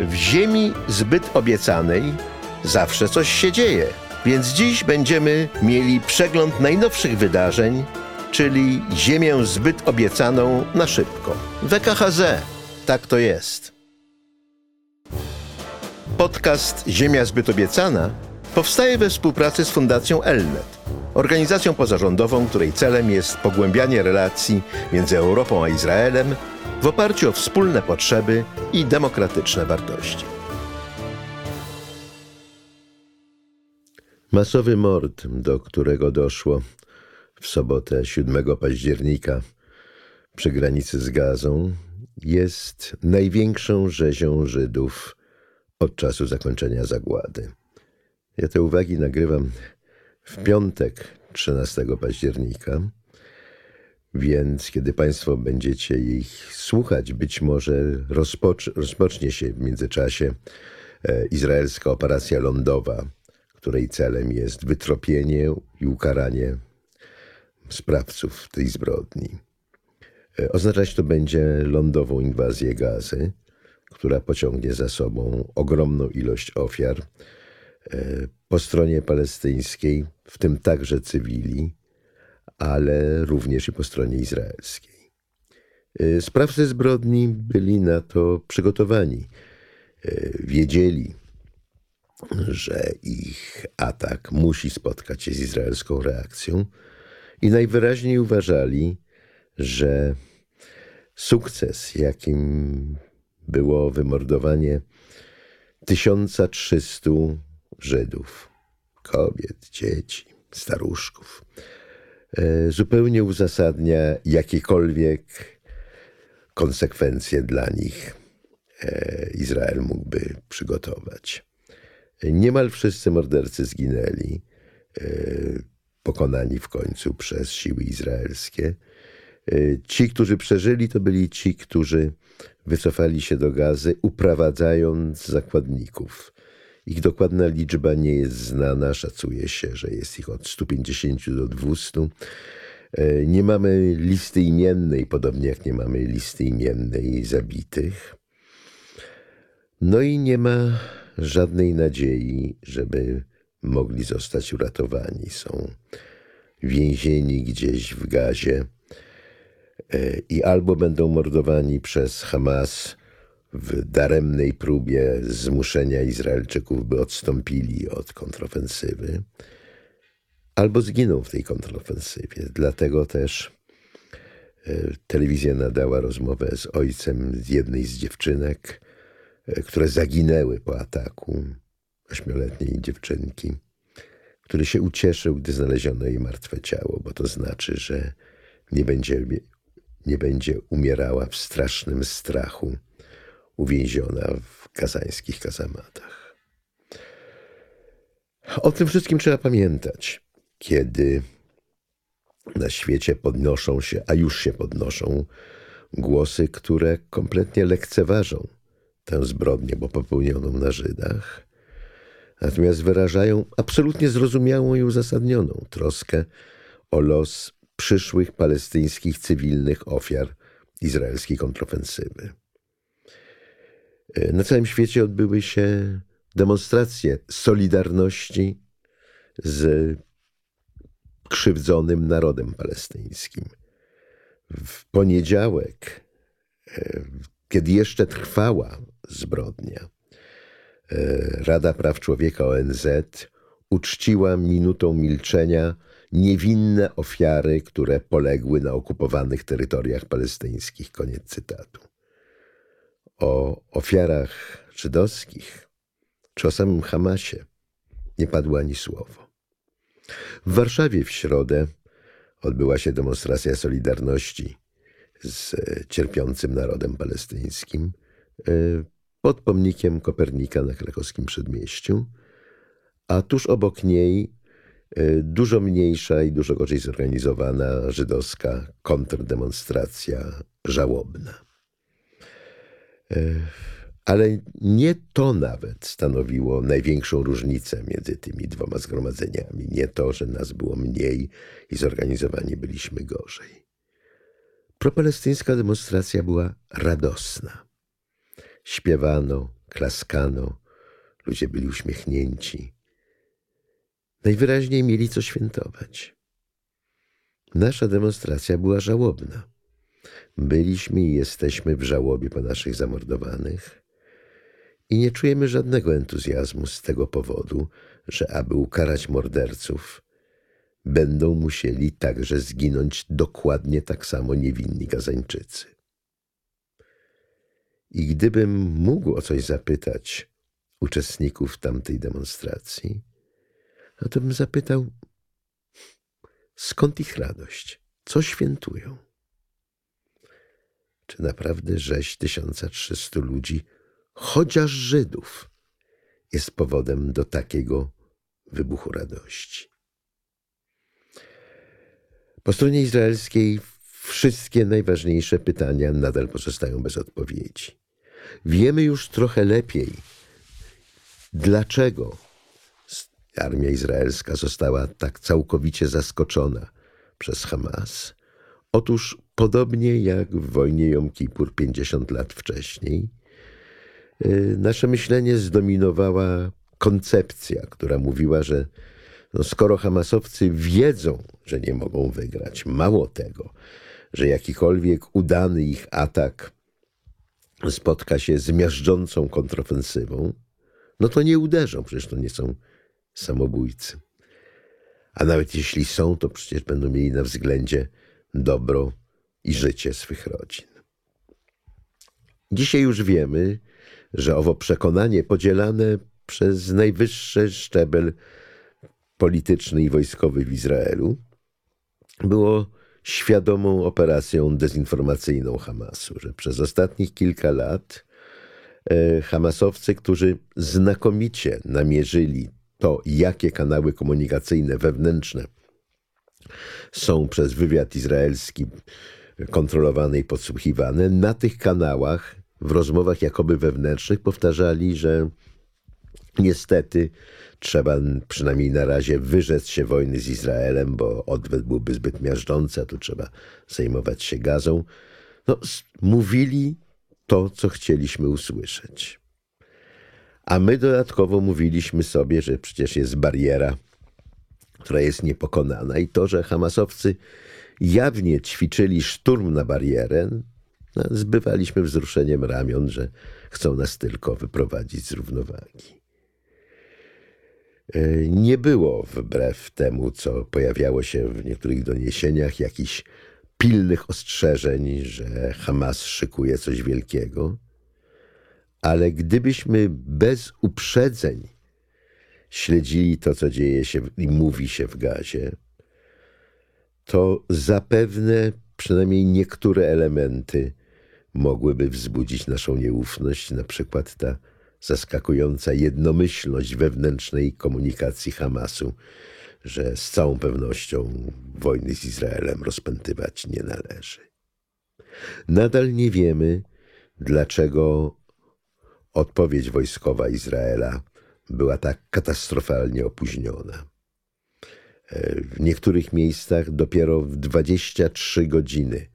W ziemi zbyt obiecanej zawsze coś się dzieje, więc dziś będziemy mieli przegląd najnowszych wydarzeń, czyli ziemię zbyt obiecaną na szybko. WKHZ, tak to jest. Podcast Ziemia zbyt obiecana powstaje we współpracy z Fundacją Elnet, organizacją pozarządową, której celem jest pogłębianie relacji między Europą a Izraelem w oparciu o wspólne potrzeby i demokratyczne wartości. Masowy mord, do którego doszło w sobotę 7 października przy granicy z Gazą, jest największą rzezią Żydów od czasu zakończenia zagłady. Ja te uwagi nagrywam w piątek 13 października, więc kiedy Państwo będziecie ich słuchać, być może rozpoc rozpocznie się w międzyczasie e, izraelska operacja lądowa, której celem jest wytropienie i ukaranie sprawców tej zbrodni. E, oznaczać to będzie lądową inwazję gazy, która pociągnie za sobą ogromną ilość ofiar e, po stronie palestyńskiej, w tym także cywili, ale również i po stronie izraelskiej. E, sprawcy zbrodni byli na to przygotowani. Wiedzieli, że ich atak musi spotkać się z izraelską reakcją i najwyraźniej uważali, że sukces, jakim było wymordowanie 1300 Żydów, kobiet, dzieci, staruszków, e, zupełnie uzasadnia jakiekolwiek konsekwencje dla nich e, Izrael mógłby przygotować. Niemal wszyscy mordercy zginęli, e, pokonani w końcu przez siły izraelskie. E, ci, którzy przeżyli, to byli ci, którzy wycofali się do gazy, uprowadzając zakładników. Ich dokładna liczba nie jest znana, szacuje się, że jest ich od 150 do 200. E, nie mamy listy imiennej, podobnie jak nie mamy listy imiennej zabitych. No i nie ma żadnej nadziei, żeby mogli zostać uratowani. Są więzieni gdzieś w gazie e, i albo będą mordowani przez Hamas w daremnej próbie zmuszenia Izraelczyków, by odstąpili od kontrofensywy, albo zginą w tej kontrofensywie. Dlatego też e, telewizja nadała rozmowę z ojcem jednej z dziewczynek, E, które zaginęły po ataku ośmioletniej dziewczynki, który się ucieszył, gdy znaleziono jej martwe ciało, bo to znaczy, że nie będzie, nie będzie umierała w strasznym strachu, uwięziona w kazańskich kazamatach. O tym wszystkim trzeba pamiętać, kiedy na świecie podnoszą się, a już się podnoszą, głosy, które kompletnie lekceważą tę zbrodnię, bo popełnioną na Żydach, natomiast wyrażają absolutnie zrozumiałą i uzasadnioną troskę o los przyszłych palestyńskich cywilnych ofiar izraelskiej kontrofensywy. Na całym świecie odbyły się demonstracje solidarności z krzywdzonym narodem palestyńskim. W poniedziałek, e, kiedy jeszcze trwała zbrodnia. E, Rada Praw Człowieka ONZ uczciła minutą milczenia niewinne ofiary, które poległy na okupowanych terytoriach palestyńskich. Koniec cytatu. O ofiarach żydowskich czy o samym Hamasie nie padło ani słowo. W Warszawie w środę odbyła się demonstracja Solidarności z cierpiącym narodem palestyńskim. E, pod pomnikiem Kopernika na krakowskim przedmieściu, a tuż obok niej e, dużo mniejsza i dużo gorzej zorganizowana żydowska kontrdemonstracja żałobna. Ale nie to nawet stanowiło największą różnicę między tymi dwoma zgromadzeniami. Nie to, że nas było mniej i zorganizowani byliśmy gorzej. Propalestyńska demonstracja była radosna śpiewano, klaskano, ludzie byli uśmiechnięci. Najwyraźniej mieli co świętować. Nasza demonstracja była żałobna. Byliśmy i jesteśmy w żałobie po naszych zamordowanych i nie czujemy żadnego entuzjazmu z tego powodu, że aby ukarać morderców, będą musieli także zginąć dokładnie tak samo niewinni Gazańczycy. I gdybym mógł o coś zapytać uczestników tamtej demonstracji, no to bym zapytał, skąd ich radość? Co świętują? Czy naprawdę rzeź 1300 ludzi, chociaż Żydów, jest powodem do takiego wybuchu radości? Po stronie izraelskiej wszystkie najważniejsze pytania nadal pozostają bez odpowiedzi. Wiemy już trochę lepiej, dlaczego armia izraelska została tak całkowicie zaskoczona przez Hamas. Otóż podobnie jak w wojnie Jom Kippur 50 lat wcześniej, y, nasze myślenie zdominowała koncepcja, która mówiła, że no skoro Hamasowcy wiedzą, że nie mogą wygrać, mało tego, że jakikolwiek udany ich atak spotka się z miażdżącą kontrofensywą, no to nie uderzą, przecież to nie są samobójcy. A nawet jeśli są, to przecież będą mieli na względzie dobro i życie swych rodzin. Dzisiaj już wiemy, że owo przekonanie podzielane przez najwyższy szczebel polityczny i wojskowy w Izraelu było świadomą operacją dezinformacyjną Hamasu, że przez ostatnich kilka lat e, Hamasowcy, którzy znakomicie namierzyli to, jakie kanały komunikacyjne wewnętrzne są przez wywiad izraelski kontrolowane i podsłuchiwane, na tych kanałach w rozmowach jakoby wewnętrznych powtarzali, że niestety trzeba przynajmniej na razie wyrzec się wojny z Izraelem, bo odwet byłby zbyt miażdżący, a tu trzeba zajmować się gazą. No, mówili to, co chcieliśmy usłyszeć. A my dodatkowo mówiliśmy sobie, że przecież jest bariera, która jest niepokonana i to, że Hamasowcy jawnie ćwiczyli szturm na barierę, no, zbywaliśmy wzruszeniem ramion, że chcą nas tylko wyprowadzić z równowagi. E, nie było wbrew temu, co pojawiało się w niektórych doniesieniach, jakichś pilnych ostrzeżeń, że Hamas szykuje coś wielkiego ale gdybyśmy bez uprzedzeń śledzili to, co dzieje się i mówi się w gazie, to zapewne przynajmniej niektóre elementy mogłyby wzbudzić naszą nieufność, na przykład ta zaskakująca jednomyślność wewnętrznej komunikacji Hamasu, że z całą pewnością wojny z Izraelem rozpętywać nie należy. Nadal nie wiemy, dlaczego odpowiedź wojskowa Izraela była tak katastrofalnie opóźniona. E, w niektórych miejscach dopiero w 23 godziny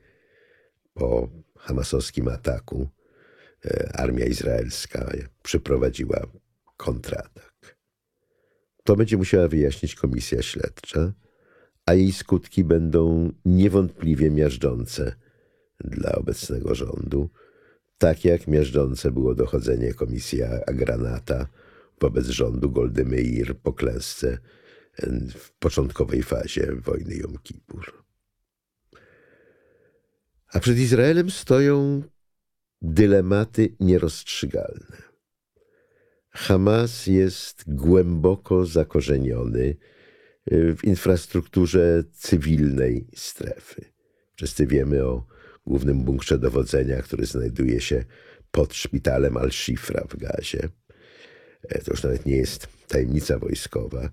po hamasowskim ataku e, armia izraelska przeprowadziła kontratak. To będzie musiała wyjaśnić komisja śledcza, a jej skutki będą niewątpliwie miażdżące dla obecnego rządu tak jak miażdżące było dochodzenie komisji Agranata wobec rządu Goldy Meir po klęsce w początkowej fazie wojny Jom Kippur. A przed Izraelem stoją dylematy nierozstrzygalne. Hamas jest głęboko zakorzeniony w infrastrukturze cywilnej strefy. Wszyscy wiemy o głównym bunkrze dowodzenia, który znajduje się pod szpitalem Al-Shifra w Gazie. E, to już nawet nie jest tajemnica wojskowa.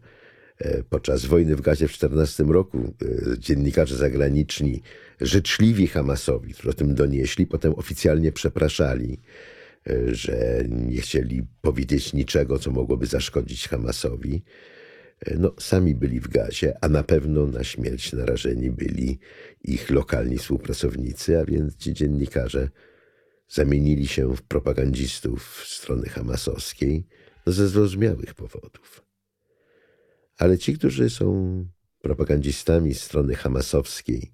E, podczas wojny w Gazie w 14 roku e, dziennikarze zagraniczni, życzliwi Hamasowi, którzy o tym donieśli, potem oficjalnie przepraszali, że nie chcieli powiedzieć niczego, co mogłoby zaszkodzić Hamasowi no, sami byli w gazie, a na pewno na śmierć narażeni byli ich lokalni współpracownicy, a więc ci dziennikarze zamienili się w propagandistów strony hamasowskiej ze zrozumiałych powodów. Ale ci, którzy są propagandistami strony hamasowskiej,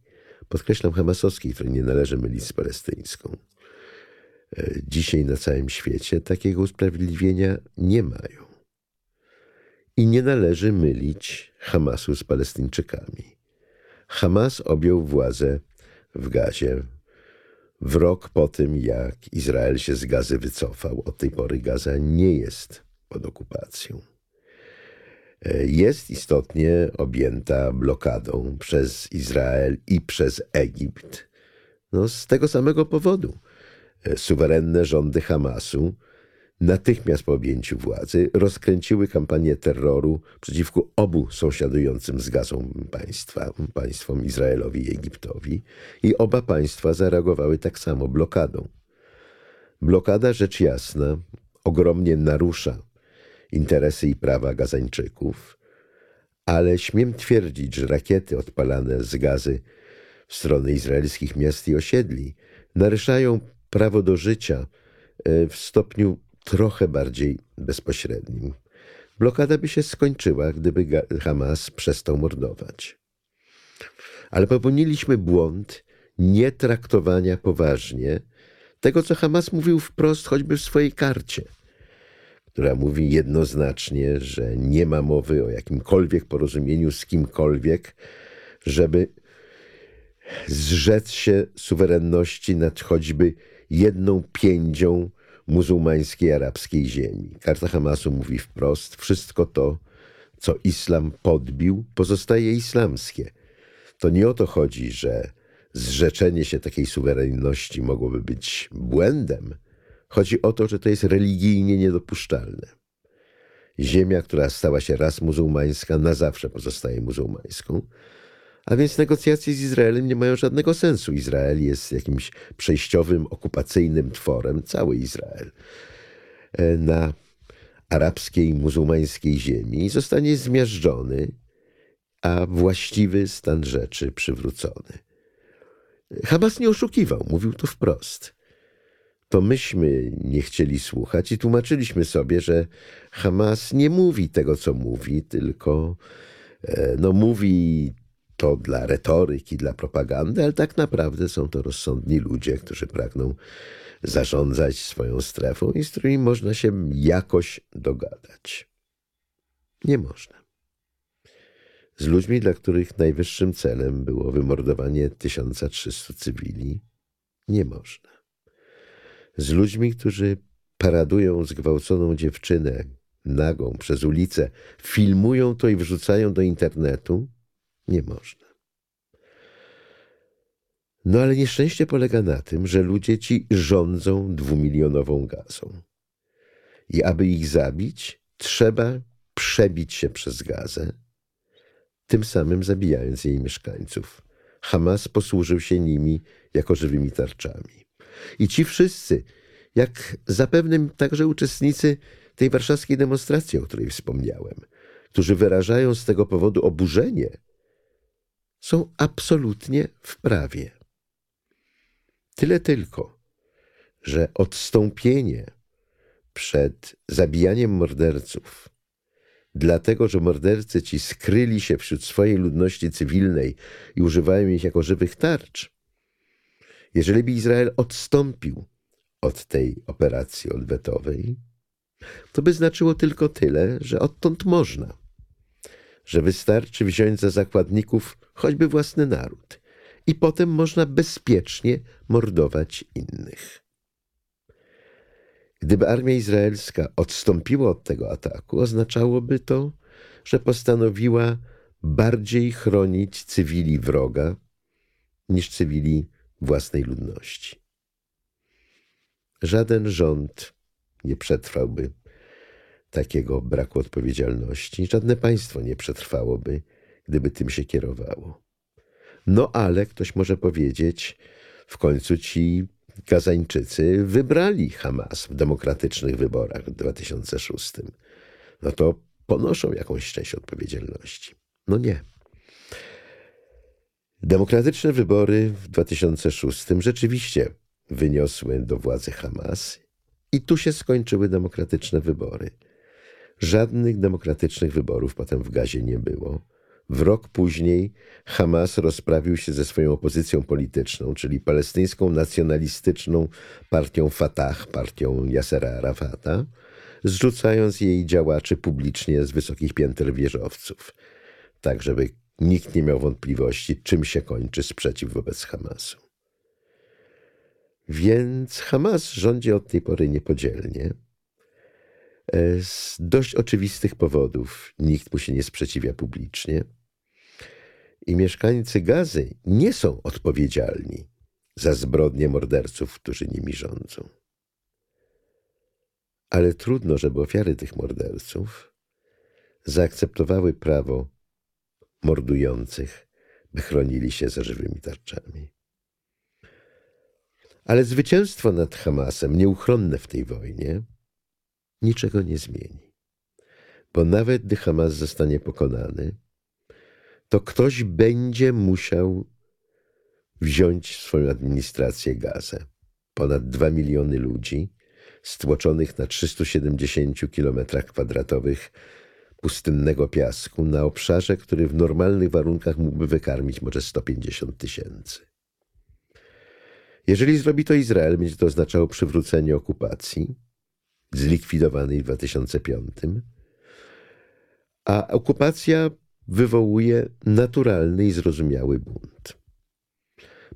podkreślam hamasowskiej, której nie należy mylić z palestyńską, e, dzisiaj na całym świecie takiego usprawiedliwienia nie mają. I nie należy mylić Hamasu z Palestyńczykami. Hamas objął władzę w Gazie w rok po tym, jak Izrael się z Gazy wycofał. Od tej pory Gaza nie jest pod okupacją. E, jest istotnie objęta blokadą przez Izrael i przez Egipt. No, z tego samego powodu e, suwerenne rządy Hamasu natychmiast po objęciu władzy rozkręciły kampanię terroru przeciwko obu sąsiadującym z Gazą państwa, państwom Izraelowi i Egiptowi i oba państwa zareagowały tak samo blokadą. Blokada, rzecz jasna, ogromnie narusza interesy i prawa Gazańczyków, ale śmiem twierdzić, że rakiety odpalane z gazy w stronę izraelskich miast i osiedli naruszają prawo do życia e, w stopniu trochę bardziej bezpośrednim. Blokada by się skończyła, gdyby Hamas przestał mordować. Ale popełniliśmy błąd nie traktowania poważnie tego, co Hamas mówił wprost, choćby w swojej karcie, która mówi jednoznacznie, że nie ma mowy o jakimkolwiek porozumieniu z kimkolwiek, żeby zrzec się suwerenności nad choćby jedną piędzią muzułmańskiej arabskiej ziemi. Karta Hamasu mówi wprost: wszystko to, co islam podbił, pozostaje islamskie. To nie o to chodzi, że zrzeczenie się takiej suwerenności mogłoby być błędem. Chodzi o to, że to jest religijnie niedopuszczalne. Ziemia, która stała się raz muzułmańska, na zawsze pozostaje muzułmańską. A więc negocjacje z Izraelem nie mają żadnego sensu. Izrael jest jakimś przejściowym, okupacyjnym tworem, cały Izrael, e, na arabskiej, muzułmańskiej ziemi i zostanie zmiażdżony, a właściwy stan rzeczy przywrócony. Hamas nie oszukiwał, mówił to wprost. To myśmy nie chcieli słuchać i tłumaczyliśmy sobie, że Hamas nie mówi tego, co mówi, tylko e, no, mówi to dla retoryki, dla propagandy, ale tak naprawdę są to rozsądni ludzie, którzy pragną zarządzać swoją strefą i z którymi można się jakoś dogadać. Nie można. Z ludźmi, dla których najwyższym celem było wymordowanie 1300 cywili, nie można. Z ludźmi, którzy paradują zgwałconą dziewczynę nagą przez ulicę, filmują to i wrzucają do internetu, nie można. No ale nieszczęście polega na tym, że ludzie ci rządzą dwumilionową gazą. I aby ich zabić, trzeba przebić się przez gazę, tym samym zabijając jej mieszkańców. Hamas posłużył się nimi jako żywymi tarczami. I ci wszyscy, jak zapewne także uczestnicy tej warszawskiej demonstracji, o której wspomniałem, którzy wyrażają z tego powodu oburzenie, są absolutnie w prawie. Tyle tylko, że odstąpienie przed zabijaniem morderców, dlatego że mordercy ci skryli się wśród swojej ludności cywilnej i używają ich jako żywych tarcz, jeżeli by Izrael odstąpił od tej operacji odwetowej, to by znaczyło tylko tyle, że odtąd można że wystarczy wziąć za zakładników choćby własny naród i potem można bezpiecznie mordować innych. Gdyby armia izraelska odstąpiła od tego ataku, oznaczałoby to, że postanowiła bardziej chronić cywili wroga niż cywili własnej ludności. Żaden rząd nie przetrwałby takiego braku odpowiedzialności żadne państwo nie przetrwałoby, gdyby tym się kierowało. No ale ktoś może powiedzieć, w końcu ci Gazańczycy wybrali Hamas w demokratycznych wyborach w 2006. No to ponoszą jakąś część odpowiedzialności. No nie. Demokratyczne wybory w 2006 rzeczywiście wyniosły do władzy Hamas i tu się skończyły demokratyczne wybory. Żadnych demokratycznych wyborów potem w Gazie nie było. W rok później Hamas rozprawił się ze swoją opozycją polityczną, czyli palestyńską nacjonalistyczną partią Fatah, partią Yasera Arafata, zrzucając jej działaczy publicznie z wysokich pięter wieżowców, tak żeby nikt nie miał wątpliwości, czym się kończy sprzeciw wobec Hamasu. Więc Hamas rządzi od tej pory niepodzielnie. E, z dość oczywistych powodów nikt mu się nie sprzeciwia publicznie. I mieszkańcy Gazy nie są odpowiedzialni za zbrodnie morderców, którzy nimi rządzą. Ale trudno, żeby ofiary tych morderców zaakceptowały prawo mordujących, by chronili się za żywymi tarczami. Ale zwycięstwo nad Hamasem, nieuchronne w tej wojnie, niczego nie zmieni. Bo nawet gdy Hamas zostanie pokonany, to ktoś będzie musiał wziąć swoją administrację Gazę. Ponad dwa miliony ludzi, stłoczonych na 370 kilometrach kwadratowych pustynnego piasku, na obszarze, który w normalnych warunkach mógłby wykarmić może 150 tysięcy. Jeżeli zrobi to Izrael, będzie to oznaczało przywrócenie okupacji, zlikwidowanej w 2005, a okupacja wywołuje naturalny i zrozumiały bunt.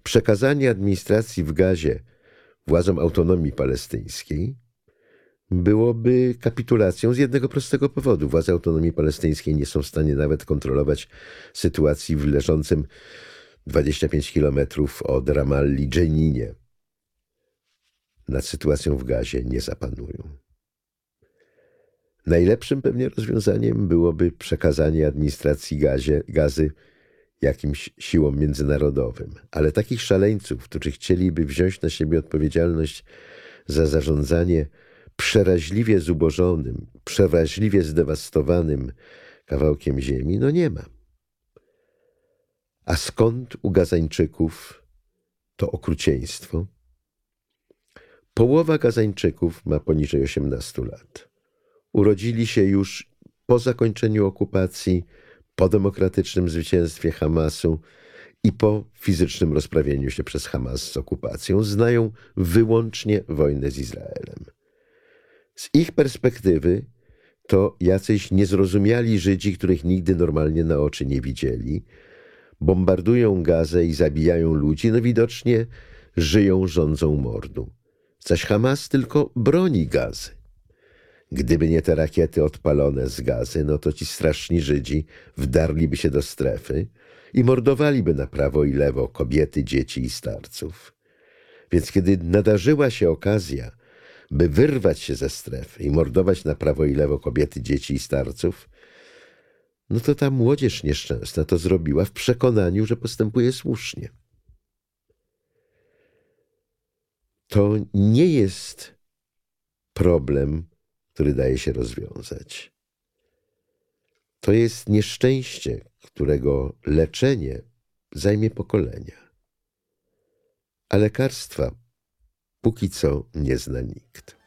Przekazanie administracji w Gazie władzom autonomii palestyńskiej byłoby kapitulacją z jednego prostego powodu. Władze autonomii palestyńskiej nie są w stanie nawet kontrolować sytuacji w leżącym 25 kilometrów od Ramalli Dżeninie. Nad sytuacją w gazie nie zapanują. Najlepszym pewnie rozwiązaniem byłoby przekazanie administracji gazie, gazy jakimś siłom międzynarodowym. Ale takich szaleńców, którzy chcieliby wziąć na siebie odpowiedzialność za zarządzanie przeraźliwie zubożonym, przeraźliwie zdewastowanym kawałkiem ziemi, no nie ma. A skąd u Gazańczyków to okrucieństwo? Połowa Gazańczyków ma poniżej 18 lat. Urodzili się już po zakończeniu okupacji, po demokratycznym zwycięstwie Hamasu i po fizycznym rozprawieniu się przez Hamas z okupacją. Znają wyłącznie wojnę z Izraelem. Z ich perspektywy to jacyś niezrozumiali Żydzi, których nigdy normalnie na oczy nie widzieli, bombardują Gazę i zabijają ludzi, no widocznie żyją rządzą mordu. Zaś Hamas tylko broni Gazy. Gdyby nie te rakiety odpalone z gazy, no to ci straszni Żydzi wdarliby się do strefy i mordowaliby na prawo i lewo kobiety, dzieci i starców. Więc kiedy nadarzyła się okazja, by wyrwać się ze strefy i mordować na prawo i lewo kobiety, dzieci i starców, no to ta młodzież nieszczęsna to zrobiła w przekonaniu, że postępuje słusznie. To nie jest problem, który daje się rozwiązać. To jest nieszczęście, którego leczenie zajmie pokolenia. A lekarstwa póki co nie zna nikt.